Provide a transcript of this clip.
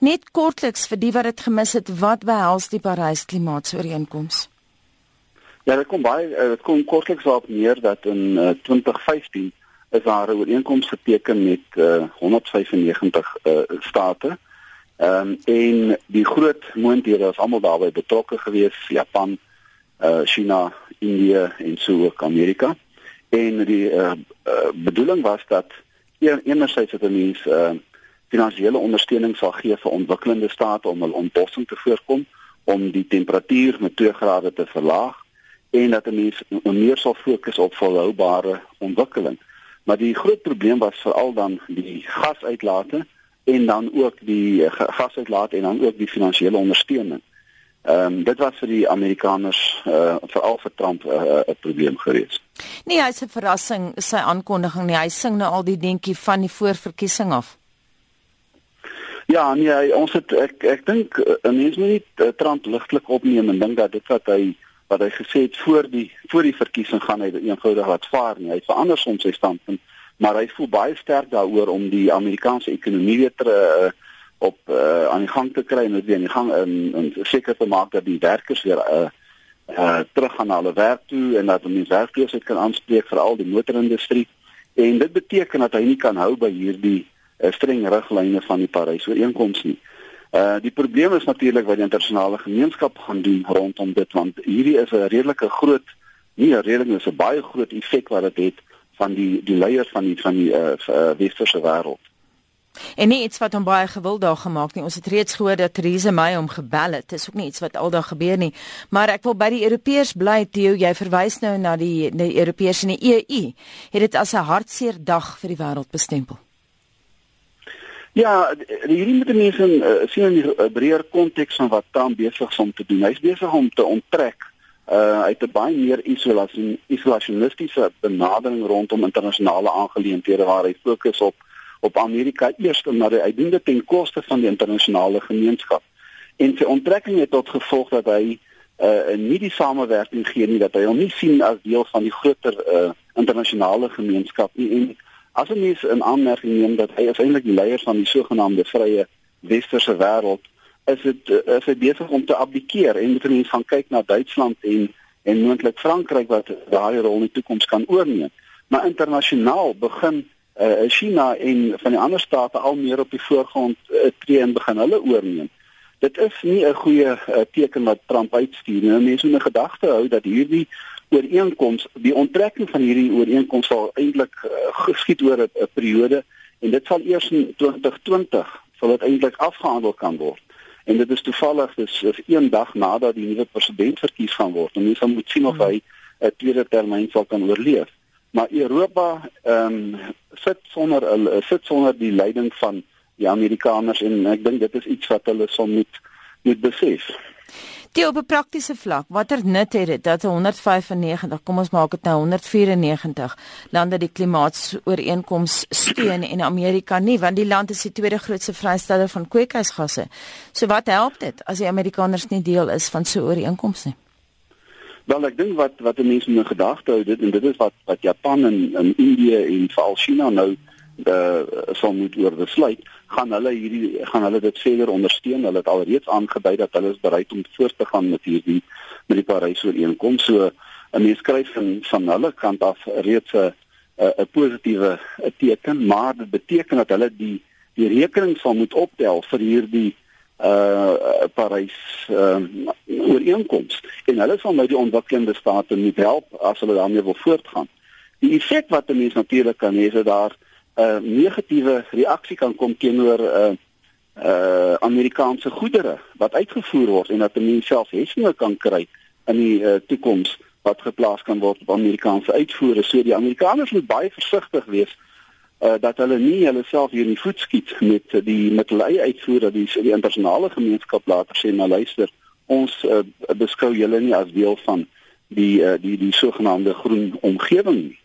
Net kortliks vir die wat dit gemis het, wat behels die Parys klimaatsooreenkoms? Ja, dit kom baie eh, dit kom kortliks op neer dat in uh, 2015 is daar 'n ooreenkoms geteken met uh, 195 uh, state. Ehm um, en die groot moondhede is almal daarbey betrokke gewees, Japan, uh China, India en so ook Amerika. En die uh, uh bedoeling was dat een, enerzijds dat 'n mens uh finansiële ondersteuning sal gee vir ontwikkelende state om hul ontbossing te voorkom, om die temperatuur met 2 grade te verlaag en dat 'n mens meer sal fokus op volhoubare ontwikkeling. Maar die groot probleem was veral dan die gasuitlate en dan ook die uh, gasuitlate en dan ook die finansiële ondersteuning. Ehm um, dit was vir die Amerikaners uh veral vir Trump 'n uh, 'n probleem gewees. Nee, hy's 'n verrassing sy aankondiging nie. Hy sing nou al die dingetjie van die voorverkiesing af. Ja, nee, ons het ek ek dink 'n uh, mens moet nie uh, Trump ligtelik opneem en dink dat dit wat hy wat hy gesê het voor die voor die verkiesing gaan hy eenvoudig laat vaar nie. Hy verander soms sy standpunt, maar hy voel baie sterk daaroor om die Amerikaanse ekonomie weer te uh, op uh, aan die gang te kry en dit weer die gang en, en seker te maak dat die werkers weer uh, uh terug gaan na hulle werk toe en dat hulle werkloosheid kan aanspreek vir al die motorindustrie en dit beteken dat hy nie kan hou by hierdie streng riglyne van die Parys ooreenkoms nie. Uh die probleem is natuurlik wat die internasionale gemeenskap gaan doen rondom dit want hierdie is 'n redelike groot nie 'n redelik is 'n baie groot effek wat dit het van die die leiers van die van die uh, uh westerse wêreld. En nie iets wat hom baie gewild daar gemaak nie. Ons het reeds gehoor dat Theresa May hom gebel het. Dis ook nie iets wat aldag gebeur nie. Maar ek wil by die Europeërs bly, Theo, jy verwys nou na die die Europeërs en die EU. Het dit as 'n hartseer dag vir die wêreld bestempel? Ja, hierdie moet mense uh, sien in die uh, breër konteks van wat Trump besig is om te doen. Hy's besig om te onttrek uh uit 'n baie meer isolasie isolationistiese benadering rondom internasionale aangeleenthede waar hy fokus op op Amerika eers maar hy doen dit ten koste van die internasionale gemeenskap. En sy onttrekking het tot gevolg dat hy uh nie die samewerking gee nie dat hy hom nie sien as deel van die groter uh internasionale gemeenskap nie en as 'n mens in aanmerking neem dat hy eintlik die leier van die sogenaamde vrye westerse wêreld is dit is hy besig om te abdikeer en moet mense gaan kyk na Duitsland en en moontlik Frankryk wat daai rol in die toekoms kan oorneem. Maar internasionaal begin uh, China en van die ander state al meer op die voorgrond uh, tree en begin hulle oorneem. Dit is nie 'n goeie uh, teken wat Trump uitstuur nie. Mense moet 'n gedagte hou dat hierdie ooreenkoms, die onttrekking van hierdie ooreenkoms sal eintlik uh, geskied oor 'n periode en dit sal eers in 2020 sal dit eintlik afgehandel kan word. En dit is toevallig dis is een dag nadat die nuwe president verkies gaan word. En mense moet sien of hmm. hy 'n tweede termyn sal kan oorleef maar Europa ehm um, sit sonder hulle sit sonder die leiding van die Amerikaners en ek dink dit is iets wat hulle sal moet moet besef. Die op 'n praktiese vlak, watter nut het dit dat 195, kom ons maak dit nou 194 lande die klimaatsooreenkoms steun en Amerika nie, want die land is die tweede grootste vrysteller van kweekhuisgasse. So wat help dit as die Amerikaners nie deel is van so 'n ooreenkoms nie? Wel ek dink wat wat mense in gedagte hou dit en dit is wat wat Japan en en Indië en veral China nou uh sal moet oor besluit gaan hulle hierdie gaan hulle dit verder ondersteun? Hulle het alreeds aangedui dat hulle is bereid om voort te gaan met hierdie met die Parys ooreenkoms so 'n mens skryf van van hulle kant af reeds 'n 'n positiewe teken maar dit beteken dat hulle die die rekening sal moet optel vir hierdie uh Parys uh ooreenkoms. En hulle sal nou die ontwikkelende state moet help as hulle daarmee wil voortgaan. Die effek wat 'n mens natuurlik kan hê is dat daar 'n uh, negatiewe reaksie kan kom teenoor uh uh Amerikaanse goedere wat uitgevoer word en dat 'n mens self heffings kan kry in die uh, toekoms wat geplaas kan word op Amerikaanse uitvoere. So die Amerikaners moet baie versigtig wees uh, dat hulle nie hulle self hier in die voet skiet met uh, die met hulle eie uitvoer dat die, die internasionale gemeenskap later sê maar luister ons uh, beskou julle nie as deel van die uh, die die sogenaamde groen omgewing nie.